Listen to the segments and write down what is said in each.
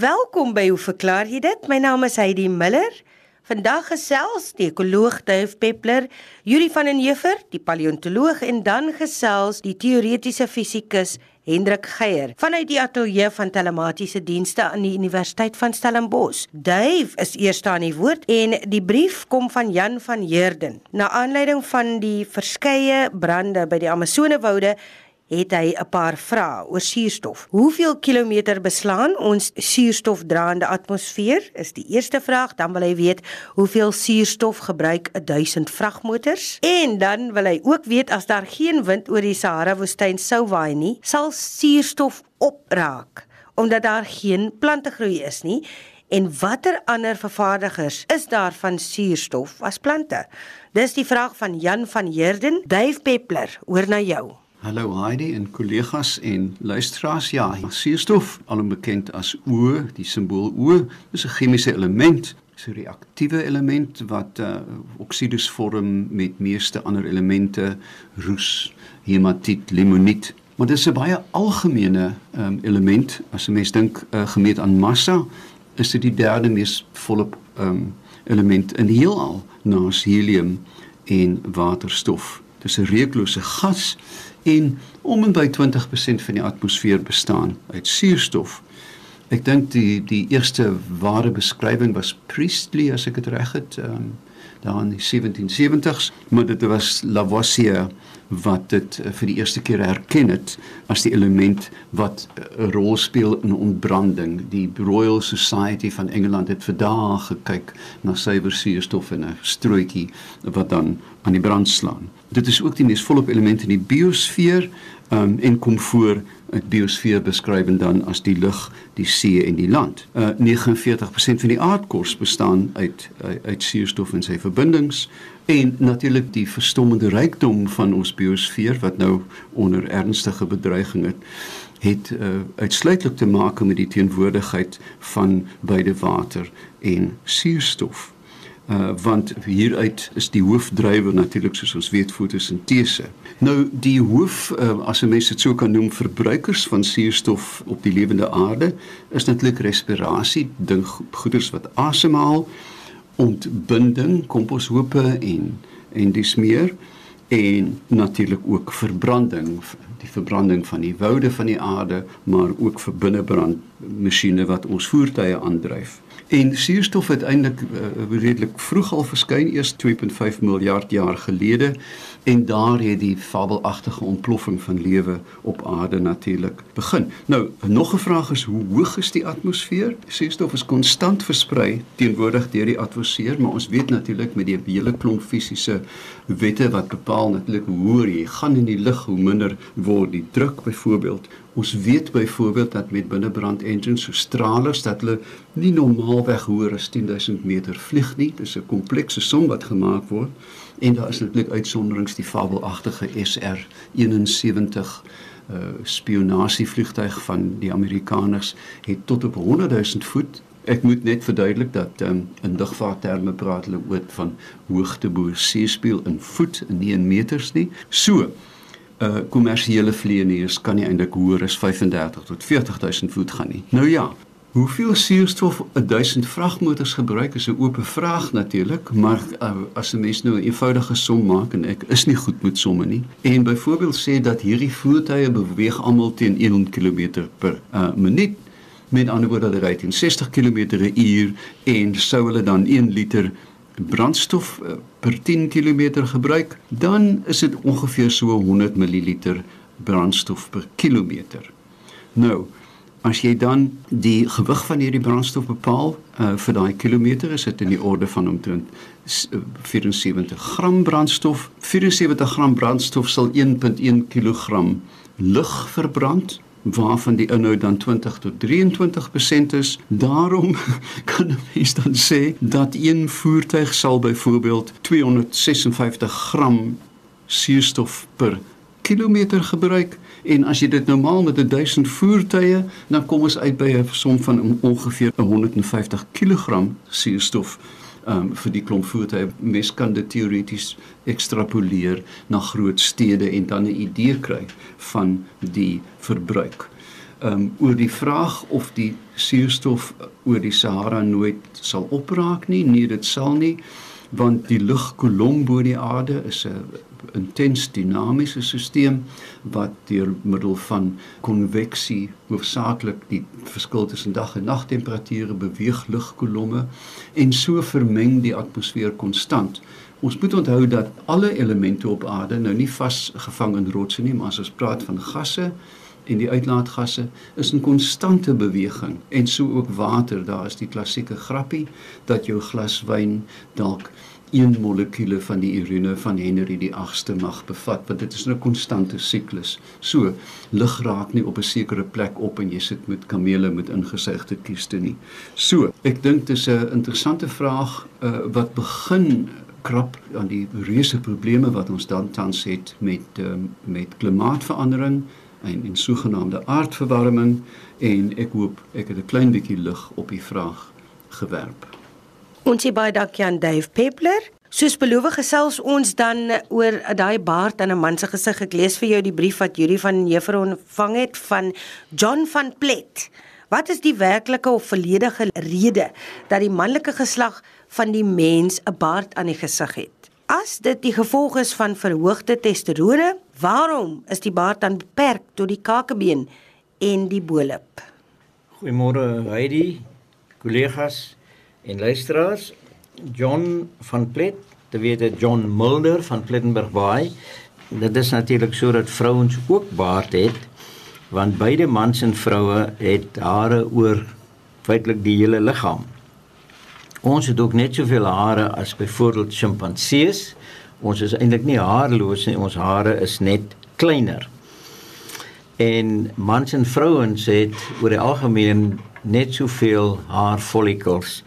Welkom by Hoe verklaar jy dit? My naam is Heidi Miller. Vandag gesels die ekoloog Duif Peppler, Yuri van den Heever, die paleontoloog en dan gesels die teoretiese fisikus Hendrik Geier vanuit die ateljee van telematiese dienste aan die Universiteit van Stellenbosch. Duif is eers aan die woord en die brief kom van Jan van Heerden. Na aanleiding van die verskeie brande by die Amazonewoude het hy 'n paar vrae oor suurstof. Hoeveel kilometer beslaan ons suurstofdraande atmosfeer? Is die eerste vraag. Dan wil hy weet hoeveel suurstof gebruik 1000 vragmotors? En dan wil hy ook weet as daar geen wind oor die Sahara woestyn sou waai nie, sal suurstof opraak omdat daar geen plante groei is nie. En watter ander vervaardigers is daar van suurstof as plante? Dis die vraag van Jan van Heerden, Dave Peppler, oor na jou. Hallo Heidi en kollegas en luisteraars. Ja, suurstof, alom bekend as O, die simbool O, is 'n chemiese element, 'n reaktiewe element wat uh, oksides vorm met meeste ander elemente, roes, hematiet, limoniet. Maar dit is 'n baie algemene um, element. As 'n mens dink uh, gemeet aan massa, is dit die derde mees volop um, element in die heelal, na helium en waterstof. Dit is 'n reuklose gas en om en by 20% van die atmosfeer bestaan uit suurstof. Ek dink die die eerste ware beskrywing was Priestley as ek dit reg het, um, daar in die 1770s, maar dit was Lavoisier wat dit uh, vir die eerste keer herken het as die element wat 'n uh, rol speel in ontbranding. Die Royal Society van Engeland het vir dae gekyk na suiwer suurstof in 'n strootjie wat dan aan die brand slaan. Dit is ook die mees volop element in die biosfeer um, en kom voor uit biosfeer beskryf dan as die lug, die see en die land. Uh 49% van die aardkors bestaan uit uit, uit suurstof en sy verbindings en natuurlik die verstommende rykdom van ons biosfeer wat nou onder ernstige bedreiging het het uh, uitsluitlik te maak met die teenwoordigheid van beide water en suurstof uh, want hieruit is die hoofdrywer natuurlik soos ons weet fotosintese. Nou die hoof uh, as 'n mens dit sou kan noem verbruikers van suurstof op die lewende aarde is natuurlik respirasie, ding goeders wat asemhaal, ontbinding, komposhope en en dis meer en natuurlik ook verbranding die verbranding van die woude van die aarde maar ook vir binnebrand masjiene wat ons voertuie aandryf. En suurstof het eintlik uh, redelik vroeg al verskyn, eers 2.5 miljard jaar gelede en daar het die fabelagtige ontploffing van lewe op aarde natuurlik begin. Nou, nog 'n vraag is hoe hoog is die atmosfeer? Suurstof is konstant versprei teenwoordig deur die atmosfeer, maar ons weet natuurlik met die hele klomp fisiese wette wat bepaal natuurlik hoe hoër jy gaan in die lug, hoe minder word die druk byvoorbeeld. Ons weet byvoorbeeld dat met binnebrand engines so stralers dat hulle nie normaalweg hoër as 10000 meter vlieg nie. Dis 'n komplekse som wat gemaak word en daar is natuurlik uitsonderings die fabelagtige SR71 uh spionasievliegtuig van die Amerikaners het tot op 100000 voet Ek moet net verduidelik dat um, in lugvaartterme praat hulle oor van hoogte bo seespieël in voet nie in meters nie. So, uh kommersiële vlieëniers kan nie eintlik hoër as 35 tot 40000 voet gaan nie. Nou ja, hoeveel suurstof 1000 vragmotors gebruik is 'n oop vraag natuurlik, maar uh, as 'n mens nou 'n eenvoudige som maak en ek is nie goed met somme nie en byvoorbeeld sê dat hierdie voertuie beweeg almal teen 100 km per uh, minuut met ander woorde ry teen 60 km/h en sou hulle dan 1 liter brandstof uh, per 10 km gebruik, dan is dit ongeveer so 100 ml brandstof per kilometer. Nou, as jy dan die gewig van hierdie brandstof bepaal uh, vir daai kilometer, is dit in die orde van omtrent 74 eh, gram brandstof. 74 gram brandstof sal 1.1 kg lug verbrand waarvan die inhoud dan 20 tot 23% is. Daarom kan 'n mens dan sê dat een voertuig sal byvoorbeeld 256 gram suurstof per kilometer gebruik en as jy dit normaal met 1000 voertuie dan kom ons uit by 'n som van ongeveer 150 kg suurstof um, vir die klomp voertuie. Mens kan dit teoreties ekstrapoleer na groot stede en dan 'n idee kry van die verbruik. um oor die vraag of die suurstof oor die Sahara nooit sal opraak nie. Nee, dit sal nie want die lugkolom bo die aarde is 'n intens dinamiese stelsel wat deur middel van konveksie hoofsaaklik die verskil tussen dag en nag temperature beweeg lugkolomme en so vermeng die atmosfeer konstant. Ons moet onthou dat alle elemente op aarde nou nie vasgevang in rotse nie, maar as ons praat van gasse en die uitlaatgasse is in konstante beweging en so ook water daar is die klassieke grappie dat jou glas wyn dalk een molekuule van die urine van Henry die 8ste mag bevat want dit is 'n konstante siklus. So lig raak nie op 'n sekere plek op en jy sit met kamele met ingesigte kieste nie. So, ek dink dis 'n interessante vraag uh, wat begin krap aan die reuse probleme wat ons dan tans het met um, met klimaatsverandering en en sogenaamde aardverwarming en ek hoop ek het 'n klein bietjie lig op die vraag gewerp. Ons sê baie dankie aan Dave Peppler. Soos beloof gesels ons dan oor daai baard aan 'n man se gesig. Ek lees vir jou die brief wat Yuri van Jefer ontvang het van John van Plet. Wat is die werklike of volledige rede dat die manlike geslag van die mens 'n baard aan die gesig het? As dit die gevolg is van verhoogde testosterone, waarom is die baard dan beperk tot die kakebeen en die bo-lip? Goeiemôre Heidi, kollegas en luisteraars John van Plet, te weet John Mulder van Plettenberg Bay. Dit is natuurlik sodat vrouens ook baard het want beide mans en vroue het hare oor feitelik die hele liggaam. Ons het ook net soveel hare as byvoorbeeld sjimpansees. Ons is eintlik nie haarloos nie, ons hare is net kleiner. En mans en vrouens het oor die algemeen net soveel haarfollikels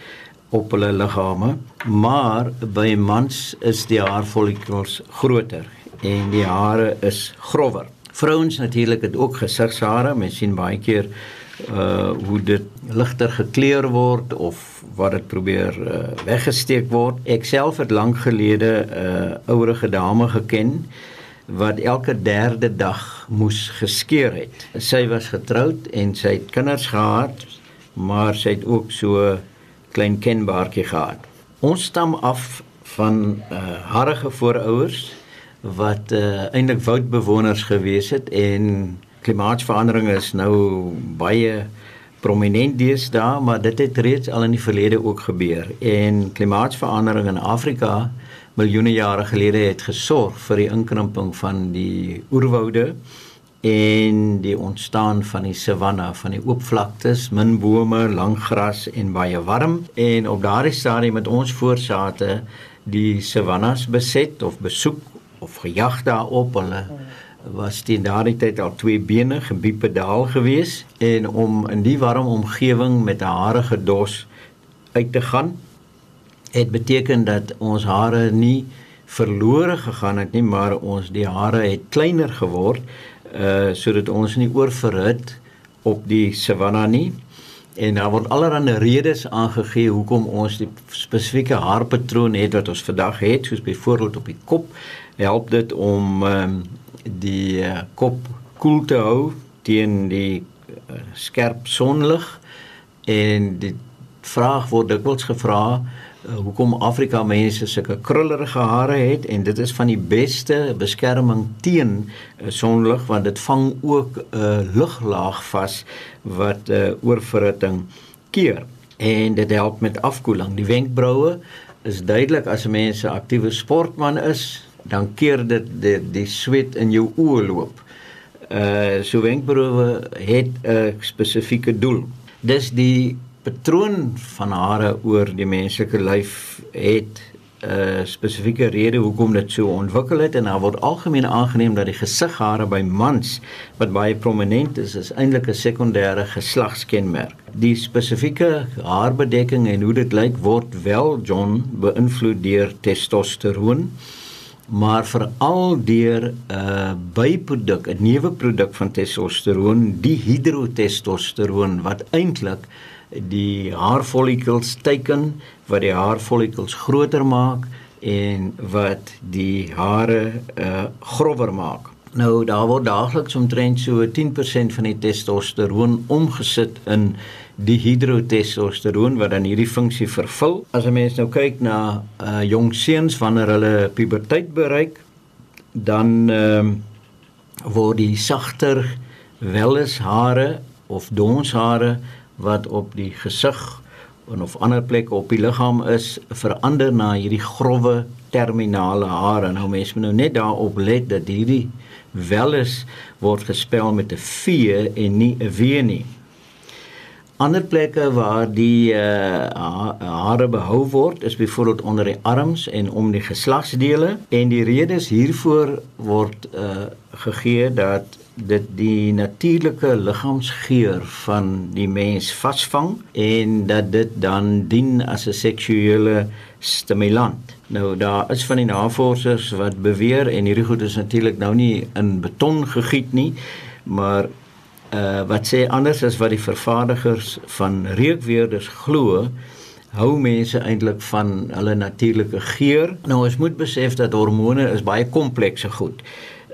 op hulle liggame, maar by mans is die haarfollikels groter en die hare is grower. Vrouens natuurlik het ook gesigshare, mens sien baie keer uh hoe dit ligter gekleur word of wat dit probeer uh, weggesteek word. Ek self het lank gelede 'n uh, ouerige dame geken wat elke derde dag moes geskeer het. Sy was getroud en sy het kinders gehad, maar sy het ook so klein kenbaartjie gehad. Ons stam af van uh, harige voorouers wat uh, eintlik woudbewoners gewees het en klimaatsverandering is nou baie prominent deesdae, maar dit het reeds al in die verlede ook gebeur. En klimaatsverandering in Afrika miljoene jare gelede het gesorg vir die inkrimping van die oerwoude en die ontstaan van die savanna van die oop vlaktes, min bome, lang gras en baie warm en op daardie stadium met ons voorsate die savannas beset of besoek of gejag daarop hulle was teen daardie tyd al twee bene gebiepedaal gewees en om in die warm omgewing met 'n harige dos uit te gaan het beteken dat ons hare nie verlore gegaan het nie maar ons die hare het kleiner geword uh sodat ons nie oorverhit op die savanna nie. En daar word allerlei redes aangegee hoekom ons die spesifieke haarpatroon het wat ons vandag het, soos byvoorbeeld op die kop, help dit om um, die uh, kop koel te hou teen die uh, skerp sonlig en die vraag word dikwels gevra uh, hoekom Afrika mense sulke krullerige hare het en dit is van die beste beskerming teen sonlig want dit vang ook 'n uh, luglaag vas wat uh, oorverhitting keer en dit help met afkoeling. Die wenkbroue is duidelik as 'n mens 'n aktiewe sportman is, dan keer dit die, die sweet in jou oë loop. Uh so wenkbroue het 'n spesifieke doel. Dis die patroon van hare oor die menslike lyf het 'n uh, spesifieke rede hoekom dit so ontwikkel het en daar word algemeen aangeneem dat die gesighare by mans wat baie prominent is is eintlik 'n sekondêre geslagskenmerk. Die spesifieke haarbedekking en hoe dit lyk word wel John beïnvloed deur testosteron maar veral deur 'n uh, byproduk, 'n neuweproduk van testosteron, die hidrotestosteron wat eintlik die haarfollikels teiken wat die haarfollikels groter maak en wat die hare uh, grower maak. Nou daar word daagliks omtrent so 10% van die testosteroon omgesit in dihidrotestosteroon wat dan hierdie funksie vervul. As 'n mens nou kyk na uh jong seuns wanneer hulle puberteit bereik, dan ehm uh, word die sagter welleshare of donshare wat op die gesig en of ander plekke op die liggaam is verander na hierdie grouwe terminale hare. Nou mense moet nou net daarop let dat hierdie welles word gespel met 'n V en nie 'n W nie. Ander plekke waar die uh, hare behou word is byvoorbeeld onder die arms en om die geslagsdele en die redes hiervoor word uh, gegee dat dit die natuurlike liggaamsgeur van die mens vasvang en dat dit dan dien as 'n seksuele stimulant. Nou daar is van die navorsers wat beweer en hierdie goed is natuurlik nou nie in beton gegiet nie, maar uh wat sê anders as wat die vervaardigers van reukweerders glo hou mense eintlik van hulle natuurlike geur. Nou ons moet besef dat hormone is baie komplekse goed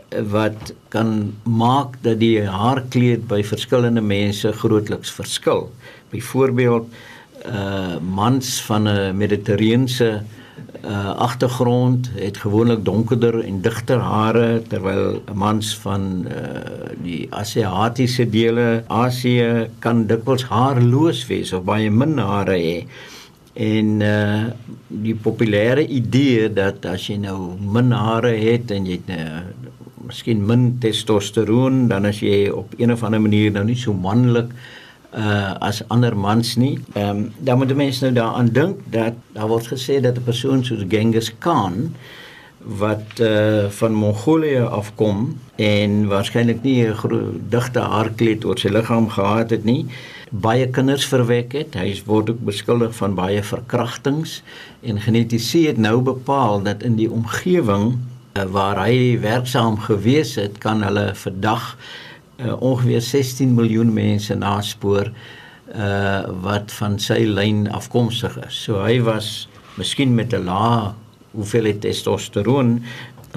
eh, wat kan maak dat die haarkleed by verskillende mense grootliks verskil. Byvoorbeeld uh mans van 'n mediterrane uh agtergrond het gewoonlik donkerder en digter hare terwyl mans van uh die Asiatiese dele Asië kan dikwels haarloos wees of baie min hare hê. En uh die populêre idee dat as jy nou min hare het en jy het uh, miskien min testosteroon dan as jy op een of ander manier nou nie so manlik uh as ander mans nie. Ehm um, dan moet mense nou daaraan dink dat daar word gesê dat 'n persoon soos Genghis Khan wat uh van Mongolië afkom en waarskynlik nie 'n digte haarkleed oor sy liggaam gehad het nie, baie kinders verwek het. Hy word ook beskuldig van baie verkrachtings en genetiese het nou bepaal dat in die omgewing uh, waar hy werksaam gewees het, kan hulle vandag uh, ongeveer 16 miljoen mense naspoor uh wat van sy lyn afkomstig is. So hy was miskien met 'n lae hoeveelheid testosteroon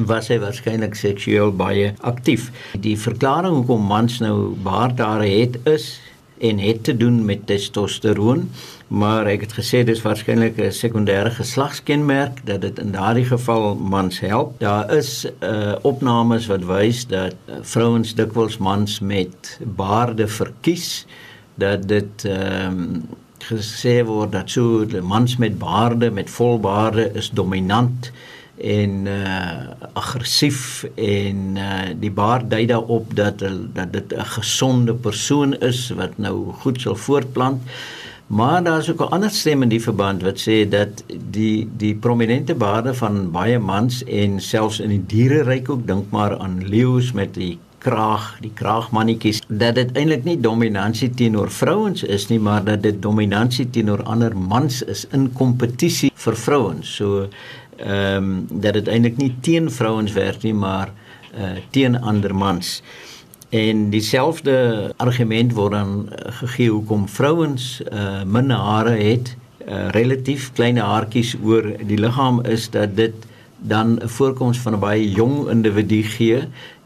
was hy waarskynlik seksueel baie aktief. Die verklaring hoekom mans nou baardare het is en het te doen met testosteroon, maar ek het gesê dis waarskynlik 'n sekondêre geslagskenmerk dat dit in daardie geval mans help. Daar is uh opnames wat wys dat uh, vrouens dikwels mans met baarde verkies dat dit ehm um, gesê word dat so mans met baarde met volbaarde is dominant en uh aggressief en uh die baard dui daarop dat dat dit 'n gesonde persoon is wat nou goed sal voortplant. Maar daar is ook 'n ander stem in die verband wat sê dat die die prominente baarde van baie mans en selfs in die diereryk ook dink maar aan leeu's met die kraag, die kraagmannetjies, dat dit eintlik nie dominansie teenoor vrouens is nie, maar dat dit dominansie teenoor ander mans is in kompetisie vir vrouens. So ehm um, dat dit eintlik nie teen vrouens werk nie maar uh teen ander mans. En dieselfde argument word dan uh, gegee hoekom vrouens uh min hare het, uh, relatief klein haartjies oor die liggaam is dat dit dan 'n voorkoms van 'n baie jong individu gee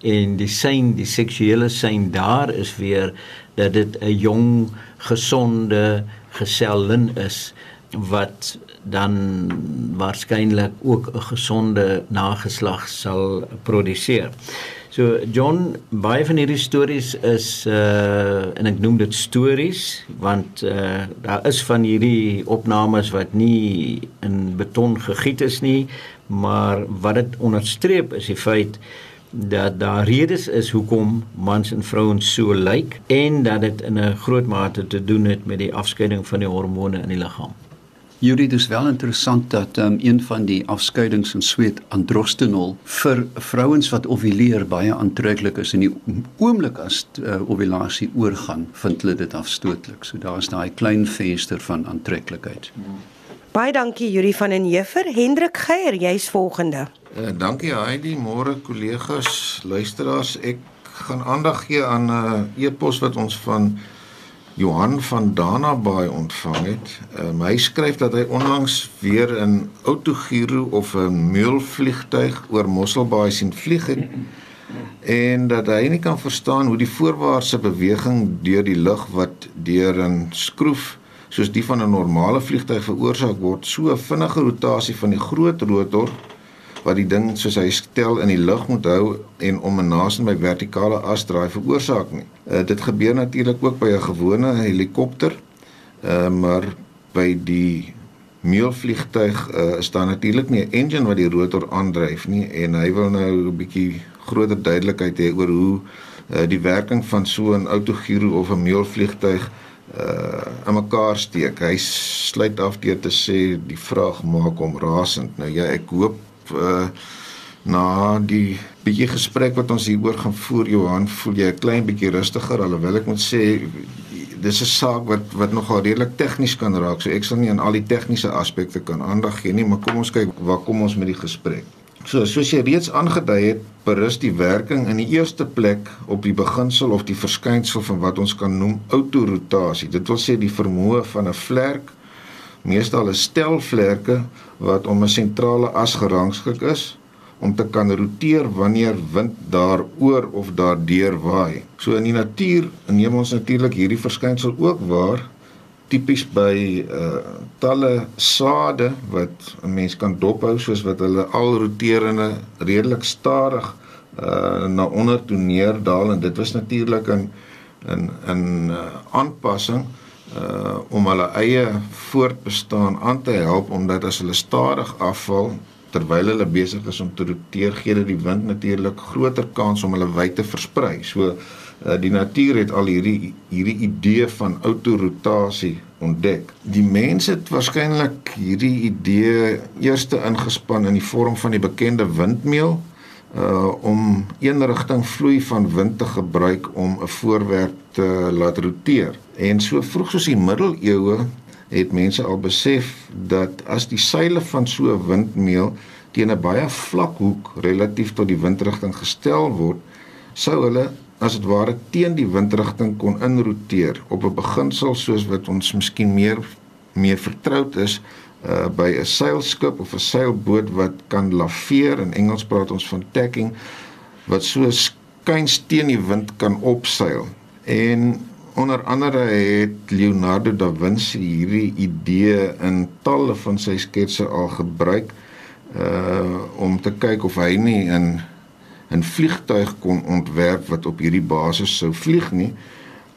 en die sein die seksuele sein daar is weer dat dit 'n jong gesonde gesellin is wat dan waarskynlik ook 'n gesonde nageslag sal produseer. So John, baie van hierdie stories is uh en ek noem dit stories want uh daar is van hierdie opnames wat nie in beton gegiet is nie, maar wat dit onderstreep is die feit dat daar redes is hoekom mans en vrouens so lyk en dat dit in 'n groot mate te doen het met die afskeiding van die hormone in die liggaam. Julie, dis wel interessant dat um, een van die afskeidings in sweet androstenol vir vrouens wat ovuleer baie aantreklik is en die oomblik as uh, ovulasie oorgaan, vind hulle dit afstootlik. So daar's daai klein venster van aantreklikheid. Baie dankie Julie van en Jeffer. Hendrik Geier, jy's volgende. Uh, dankie Heidi, môre kollegas, luisteraars. Ek gaan aandag gee aan 'n uh, e-pos wat ons van Johan van Danabaai ontvang het. Um, hy skryf dat hy onlangs weer 'n autogiro of 'n meulvliegtuig oor Mosselbaai sien vlieg het en dat hy nie kan verstaan hoe die voorwaartse beweging deur die lug wat deur 'n skroef soos die van 'n normale vliegtyg veroorsaak word, so 'n vinnige rotasie van die groot rotor wat die ding soos hy stel in die lug moet hou en om 'n naas by vertikale as draai veroorsaak nie. Uh, dit gebeur natuurlik ook by 'n gewone helikopter. Uh, maar by die meelvliegtuig uh, is daar natuurlik nie 'n engine wat die rotor aandryf nie en hy wil nou 'n bietjie groter duidelikheid hê oor hoe uh, die werking van so 'n autogyro of 'n meelvliegtuig uh aan mekaar steek. Hy sluit af deur te sê die vraag maak hom rasend. Nou ja, ek hoop uh na die bietjie gesprek wat ons hieroor gaan voer Johan, voel jy 'n klein bietjie rustiger alhoewel ek moet sê dis 'n saak wat wat nogal redelik tegnies kan raak. So ek sal nie aan al die tegniese aspekte kan aandag gee nie, maar kom ons kyk waar kom ons met die gesprek. So soos jy reeds aangedui het, berus die werking in die eerste plek op die beginsel of die verskynsel van wat ons kan noem autorotasie. Dit wil sê die vermoë van 'n vlerk meestal 'n stel vlerke wat om 'n sentrale as gerangskik is om te kan roteer wanneer wind daaroor of daardeur waai. So in die natuur neem ons natuurlik hierdie verskynsel ook waar tipies by uh talle sade wat 'n mens kan dophou soos wat hulle al roterende redelik stadig uh na onder toe neerdaal en dit was natuurlik 'n 'n 'n aanpassing uh, uh om hulle eie voortbestaan aan te help omdat as hulle stadig afval terwyl hulle besig is om te roteer gee dit die wind natuurlik groter kans om hulle wyd te versprei. So uh die natuur het al hierdie hierdie idee van autorotasie ontdek. Die mense het waarskynlik hierdie idee eerste ingespan in die vorm van die bekende windmeel uh om een rigting vloei van wind te gebruik om 'n voorwerp te laat roteer. En so vroeg soos die middeleeue het mense al besef dat as die seile van so 'n windmeel teen 'n baie vlak hoek relatief tot die windrigting gestel word, sou hulle as dit ware teen die windrigting kon inroteer op 'n beginsel soos wat ons miskien meer mee vertroud is uh by 'n seilskip of 'n seilboot wat kan laveer in Engels praat ons van tacking wat so skuins teen die wind kan opseil. En onder andere het Leonardo da Vinci hierdie idee in talle van sy sketse al gebruik uh om te kyk of hy nie in 'n vliegtuig kon ontwerp wat op hierdie basis sou vlieg nie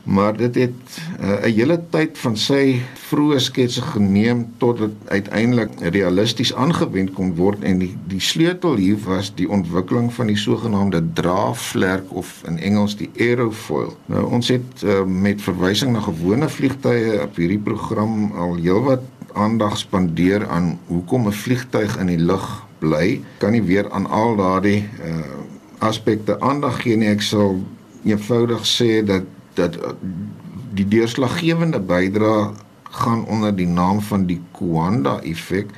maar dit het uh, 'n uh, hele tyd van sy vroeë sketse geneem tot dit uiteindelik realisties aangewend kon word en die die sleutel hier was die ontwikkeling van die sogenaamde draafvlerk of in Engels die aerofoil. Nou ons het uh, met verwysing na gewone vliegtye op hierdie program al heelwat aandag spandeer aan hoekom 'n vliegtyg in die lug bly. Kan nie weer aan al daardie uh, aspekte aandag gee nie. Ek sal eenvoudig sê dat dat uh, die deurslaggewende bydrae gaan onder die naam van die Coanda effek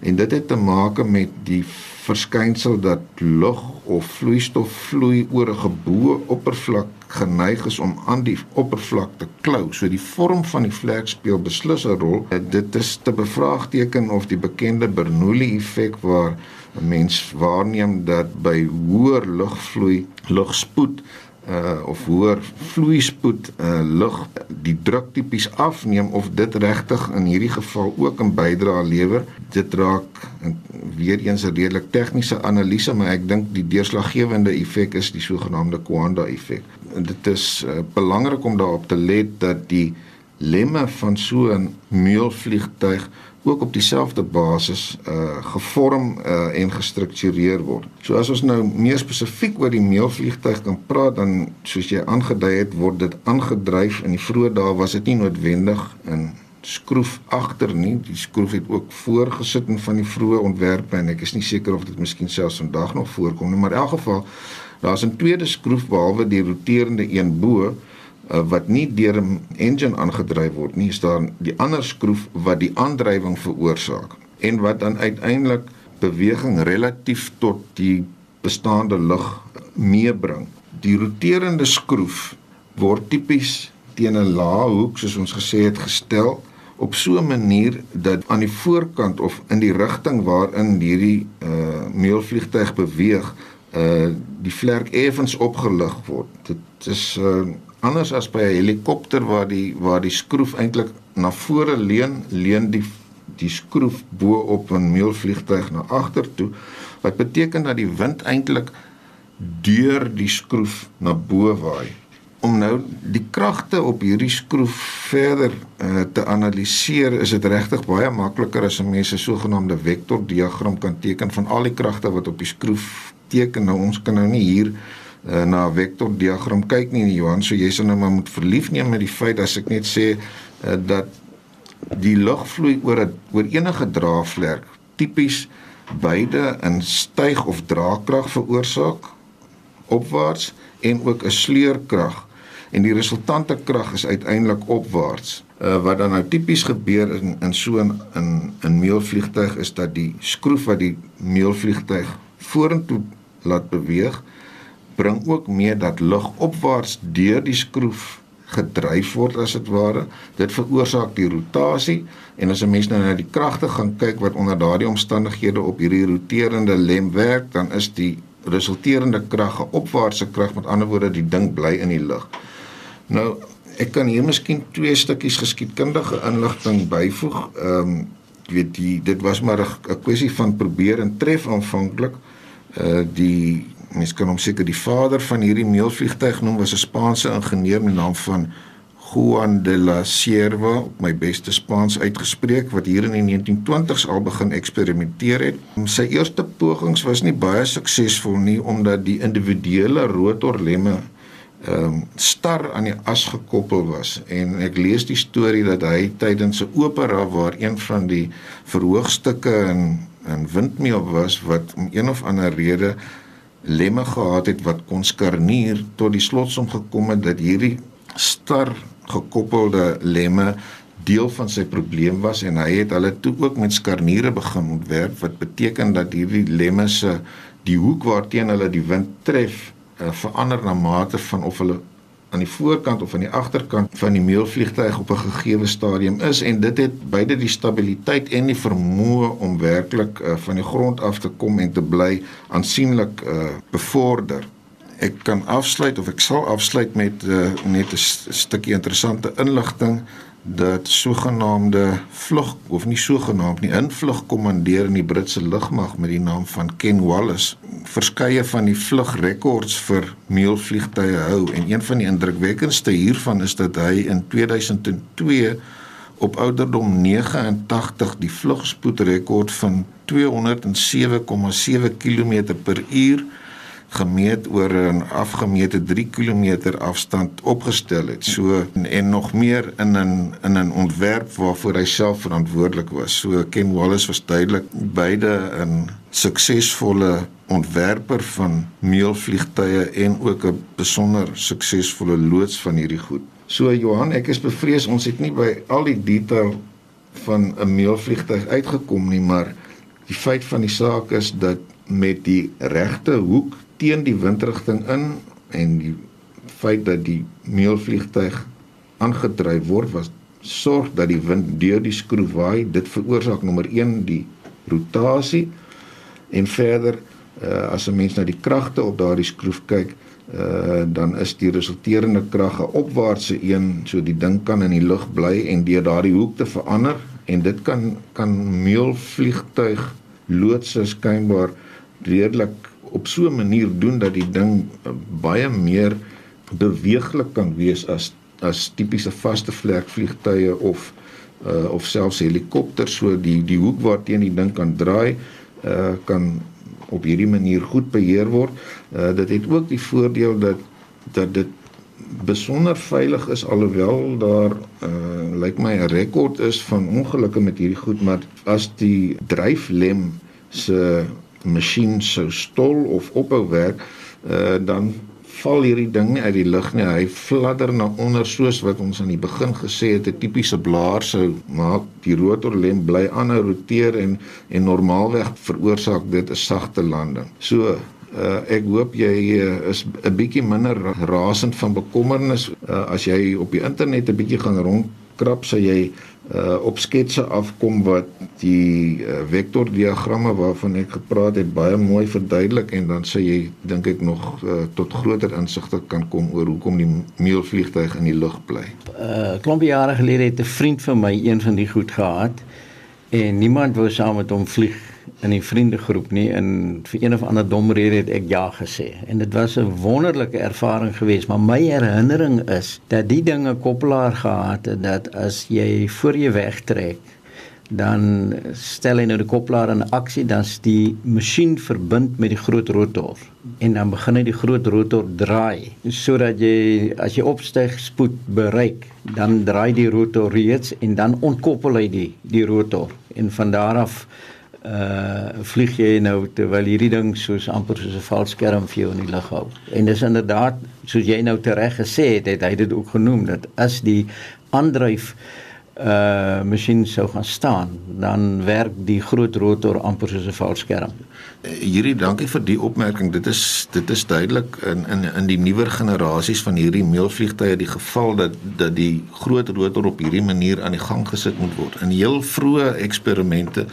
en dit het te maak met die verskynsel dat lug of vloeistof vloei oor 'n geboue oppervlak geneig is om aan die oppervlak te klou. So die vorm van die vlek speel beslis 'n rol. Dit is te bevraagteken of die bekende Bernoulli effek waar 'n mens waarneem dat by hoër lugvloei lugspoed uh of hoër vloeispoed uh lug die druk tipies afneem of dit regtig in hierdie geval ook 'n bydrae lewer dit raak weer eens 'n redelik tegniese analise maar ek dink die deurslaggewende effek is die sogenaamde Coanda effek dit is uh, belangrik om daarop te let dat die lemme van so 'n meulvliegtuig ook op dieselfde basis uh gevorm uh en gestruktureer word. So as ons nou meer spesifiek oor die meelvliegtuig kan praat dan soos jy aangedui het word dit aangedryf in die vroeë dae was dit nie noodwendig in skroef agter nie. Die skroef het ook voorgesit in van die vroeë ontwerpe en ek is nie seker of dit miskien selfs vandag nog voorkom nie, maar in elk geval daar's 'n tweede skroef behalwe die roterende een bo uh, wat nie deur 'n engine aangedryf word nie, is daar die ander skroef wat die aandrywing veroorsaak en wat dan uiteindelik beweging relatief tot die bestaande lug meebring. Die roterende skroef word tipies teen 'n lae hoek soos ons gesê het gestel op so 'n manier dat aan die voorkant of in die rigting waarin hierdie uh meelvliegtuig beweeg uh die vlerk effens opgelig word. Dit is uh anders as by 'n helikopter waar die waar die skroef eintlik na vore leun, leun die die skroef bo op 'n meelvliegtuig na agter toe. Wat beteken dat die wind eintlik deur die skroef na bo waai om nou die kragte op hierdie skroef verder uh, te analiseer is dit regtig baie makliker as 'n mens 'n sogenaamde vektor diagram kan teken van al die kragte wat op die skroef teken nou ons kan nou nie hier uh, na 'n vektor diagram kyk nie Johan so jy sal nou maar moet verlief neem met die feit as ek net sê uh, dat die lug vloei oor 'n oor enige draagvlek tipies beide in styg of draagkrag veroorsaak opwaarts en ook 'n sleurkrag en die resultante krag is uiteindelik opwaarts. Uh, wat dan nou tipies gebeur in in so 'n in 'n meelvliegtuig is dat die skroef wat die meelvliegtuig vorentoe laat beweeg bring ook mee dat lug opwaarts deur die skroef gedryf word as dit ware. Dit veroorsaak die rotasie en as 'n mens nou na die kragte gaan kyk wat onder daardie omstandighede op hierdie roterende lem werk, dan is die resulterende krag 'n opwaartse krag, met ander woorde die ding bly in die lug. Nou, ek kan hier miskien twee stukkies geskiedkundige inligting byvoeg. Ehm um, weet jy, dit was maar 'n kwessie van probeer en tref aanvanklik. Uh die mens kan hom seker die vader van hierdie meelvliegtuig noem was 'n Spaanse ingenieur met die naam van Juan de la Sierva, op my beste Spaans uitgespreek wat hier in die 1920s al begin eksperimenteer het. Sy eerste pogings was nie baie suksesvol nie omdat die individuele rotorlemme ehm um, star aan die as gekoppel was en ek lees die storie dat hy tydens 'n opera waar een van die verhoogstukke in in windmeel was wat om een of ander rede lemme gehad het wat kon skarnier tot die slotsom gekom het dat hierdie star gekoppelde lemme deel van sy probleem was en hy het hulle toe ook met skarniere begin ontwerp wat beteken dat hierdie lemme se die hoek waarteen hulle die wind tref uh, verander na mate van of hulle aan die voorkant of aan die agterkant van die meelvliegtuig op 'n gegeewe stadium is en dit het beide die stabiliteit en die vermoë om werklik uh, van die grond af te kom en te bly aansienlik uh, bevorder. Ek kan afsluit of ek sal afsluit met uh, net 'n stukkie interessante inligting dat sogenaamde vlug of nie sogenaamd nie invlugkommandeur in die Britse lugmag met die naam van Ken Wallace verskeie van die vlugrekords vir meelvliegtuie hou. En een van die indrukwekkendste hiervan is dat hy in 2002 op ouderdom 89 die vlugspoedrekord van 207,7 km per uur gemeet oor 'n afgemete 3 km afstand opgestel het. So en, en nog meer in 'n in 'n ontwerp waarvoor hy self verantwoordelik was. So Ken Wallace was duidelik beide 'n suksesvolle ontwerper van meelvliegtuie en ook 'n besonder suksesvolle loods van hierdie goed. So Johan, ek is bevrees ons het nie by al die detail van 'n meelvliegtuig uitgekom nie, maar die feit van die saak is dat met die regte hoek teen die windrigting in en die feit dat die meelvliegtuig aangedryf word was sorg dat die wind deur die skroef waai. Dit veroorsaak nommer 1 die rotasie en verder uh, as 'n mens na die kragte op daardie skroef kyk uh, dan is die resulterende krag 'n opwaartse een so die ding kan in die lug bly en deur daardie hoek te verander en dit kan kan meelvliegtuig loodse skynbaar redelik op so 'n manier doen dat die ding uh, baie meer beweeglik kan wees as as tipiese vaste vlek vliegtye of uh, of selfs helikopters so die die hoek waarteen die ding kan draai uh, kan op hierdie manier goed beheer word. Uh, dit het ook die voordeel dat dat dit besonder veilig is alhoewel daar uh, lyk my 'n rekord is van ongelukke met hierdie goed maar as die dryflem se masjien sou stol of ophou werk, uh, dan val hierdie ding uit die lug nie. Hy fladder na onder soos wat ons aan die begin gesê het, 'n tipiese blaar sou maak. Die rotorlem bly aanhou roteer en en normaalweg veroorsaak dit 'n sagte landing. So Uh, ek hoop jy uh, is 'n bietjie minder rasend van bekommernis uh, as jy op die internet 'n bietjie gaan rondkrap sal jy uh op sketse afkom wat die uh, vektordiagramme waarvan ek gepraat het baie mooi verduidelik en dan sê jy dink ek nog uh, tot groter insigte kan kom oor hoekom die meelvliegtuig in die lug bly. Uh klomp jare gelede het 'n vriend van my een van die goed gehad en niemand wou saam met hom vlieg in die vriendegroep nie. En vir een of ander dom rede het ek ja gesê. En dit was 'n wonderlike ervaring geweest. Maar my herinnering is dat die dinge koppelaar gehad het dat as jy voor jy wegtrek dan stel hy nou die koppelaar in aksie dan's die masjien verbind met die groot rotor. En dan begin hy die groot rotor draai. Sodat jy as jy opstyg spoed bereik dan draai die rotor reeds en dan ontkoppel hy die die rotor en van daar af uh vlieg jy nou terwyl hierdie ding soos amper soos 'n valskerm vir jou in die lug hou. En dis inderdaad soos jy nou tereg gesê het, het hy dit ook genoem dat as die aandryf uh masjien sou gaan staan, dan werk die groot rotor amper soos 'n valskerm. Hierdie dankie vir die opmerking. Dit is dit is duidelik in in in die nuwer generasies van hierdie meelvliegtuie die geval dat dat die groot rotor op hierdie manier aan die gang gesit moet word. In heel vroeë eksperimente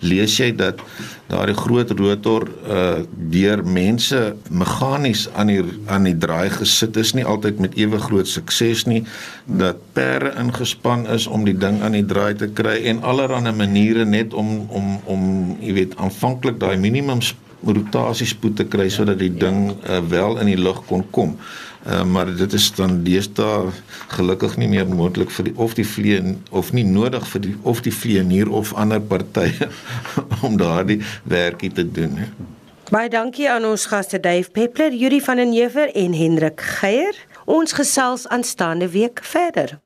lees jy dat daardie groot rotor uh deur mense meganies aan die aan die draai gesit is nie altyd met ewe groot sukses nie dat perde ingespan is om die ding aan die draai te kry en allerlei maniere net om om om jy weet aanvanklik daai minimum rotasiespoed te kry sodat die ding uh, wel in die lug kon kom. Uh, maar dit is dan deesdae gelukkig nie meer moontlik vir die of die vliee of nie nodig vir die of die vlieënier of ander partye om daardie werkie te doen. Baie dankie aan ons gaste Dave Peppler, Yuri van den Heever en Hendrik Geier. Ons gesels aanstaande week verder.